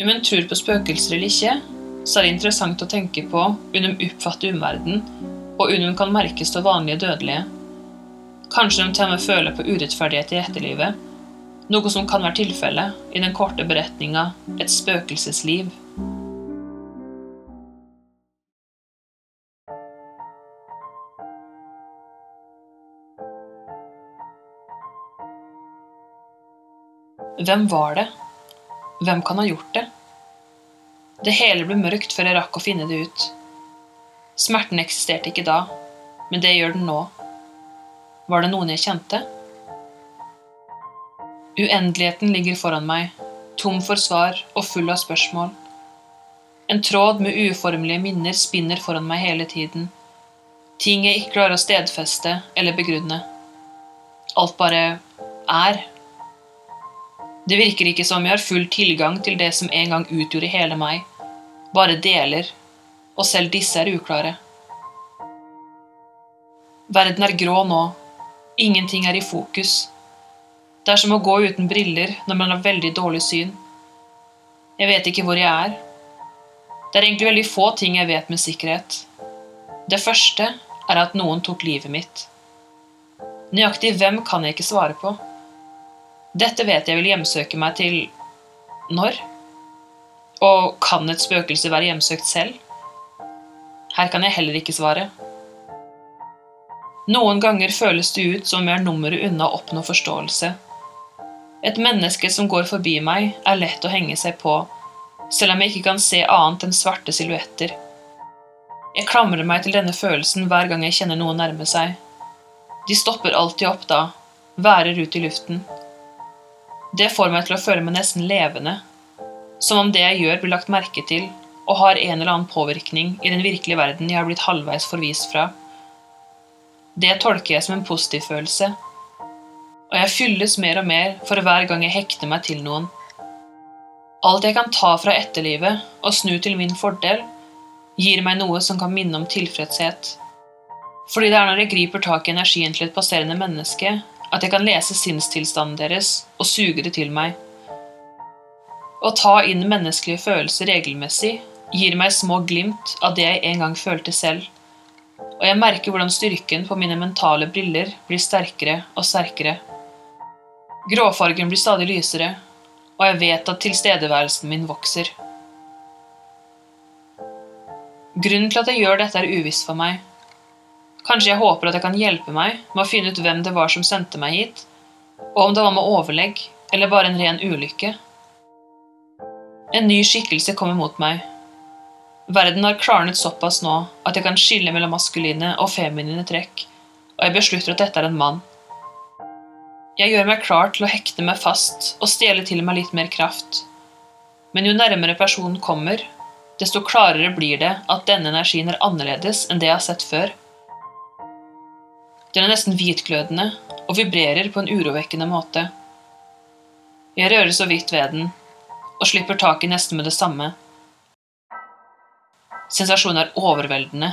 Om en tror på spøkelser eller ikke, så er det interessant å tenke på om de oppfatter omverdenen, og om de kan merkes av vanlige dødelige. Kanskje de til og med føler på urettferdighet i etterlivet, noe som kan være tilfellet i den korte beretninga 'Et spøkelsesliv'. Hvem var det? Hvem kan ha gjort det? Det hele ble mørkt før jeg rakk å finne det ut. Smerten eksisterte ikke da, men det gjør den nå. Var det noen jeg kjente? Uendeligheten ligger foran meg, tom for svar og full av spørsmål. En tråd med uformelige minner spinner foran meg hele tiden. Ting jeg ikke klarer å stedfeste eller begrunne. Alt bare er. Det virker ikke som jeg har full tilgang til det som en gang utgjorde hele meg, bare deler, og selv disse er uklare. Verden er grå nå, ingenting er i fokus. Det er som å gå uten briller når man har veldig dårlig syn. Jeg vet ikke hvor jeg er. Det er egentlig veldig få ting jeg vet med sikkerhet. Det første er at noen tok livet mitt. Nøyaktig hvem kan jeg ikke svare på. Dette vet jeg vil hjemsøke meg til når? Og kan et spøkelse være hjemsøkt selv? Her kan jeg heller ikke svare. Noen ganger føles det ut som om jeg er nummeret unna å oppnå forståelse. Et menneske som går forbi meg, er lett å henge seg på, selv om jeg ikke kan se annet enn svarte silhuetter. Jeg klamrer meg til denne følelsen hver gang jeg kjenner noen nærme seg. De stopper alltid opp da, værer ut i luften. Det får meg til å føle meg nesten levende, som om det jeg gjør, blir lagt merke til og har en eller annen påvirkning i den virkelige verden jeg har blitt halvveis forvist fra. Det tolker jeg som en positiv følelse, og jeg fylles mer og mer for hver gang jeg hekter meg til noen. Alt jeg kan ta fra etterlivet og snu til min fordel, gir meg noe som kan minne om tilfredshet. Fordi det er når jeg griper tak i energien til et passerende menneske, at jeg kan lese sinnstilstanden deres og suge det til meg. Å ta inn menneskelige følelser regelmessig gir meg små glimt av det jeg en gang følte selv, og jeg merker hvordan styrken på mine mentale briller blir sterkere og sterkere. Gråfargen blir stadig lysere, og jeg vet at tilstedeværelsen min vokser. Grunnen til at jeg gjør dette, er uviss for meg. Kanskje jeg håper at jeg kan hjelpe meg med å finne ut hvem det var som sendte meg hit, og om det var med overlegg eller bare en ren ulykke. En ny skikkelse kommer mot meg. Verden har klarnet såpass nå at jeg kan skille mellom maskuline og feminine trekk, og jeg beslutter at dette er en mann. Jeg gjør meg klar til å hekte meg fast og stjele til meg litt mer kraft. Men jo nærmere personen kommer, desto klarere blir det at denne energien er annerledes enn det jeg har sett før. Den er nesten hvitglødende og vibrerer på en urovekkende måte. Jeg rører så vidt ved den, og slipper tak i nesten med det samme. Sensasjonen er overveldende.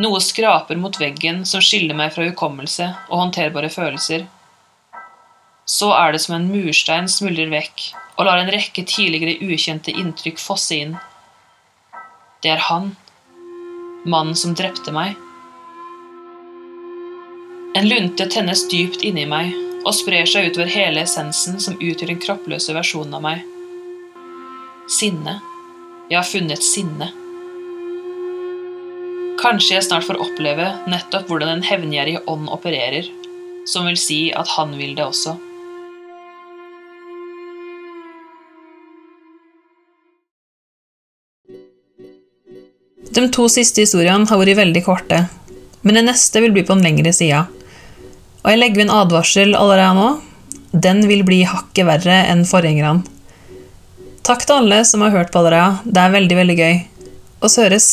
Noe skraper mot veggen som skiller meg fra hukommelse og håndterbare følelser. Så er det som en murstein smuldrer vekk og lar en rekke tidligere ukjente inntrykk fosse inn. Det er han, mannen som drepte meg. En lunte tennes dypt inni meg og sprer seg utover hele essensen som utgjør den kroppløse versjonen av meg. Sinne. Jeg har funnet sinne. Kanskje jeg snart får oppleve nettopp hvordan en hevngjerrig ånd opererer, som vil si at han vil det også. De to siste historiene har vært veldig korte, men den neste vil bli på den lengre sida. Og jeg legger en advarsel allerede nå. Den vil bli hakket verre enn forgjengerne. Takk til alle som har hørt på allerede. Det er veldig, veldig gøy. Og høres.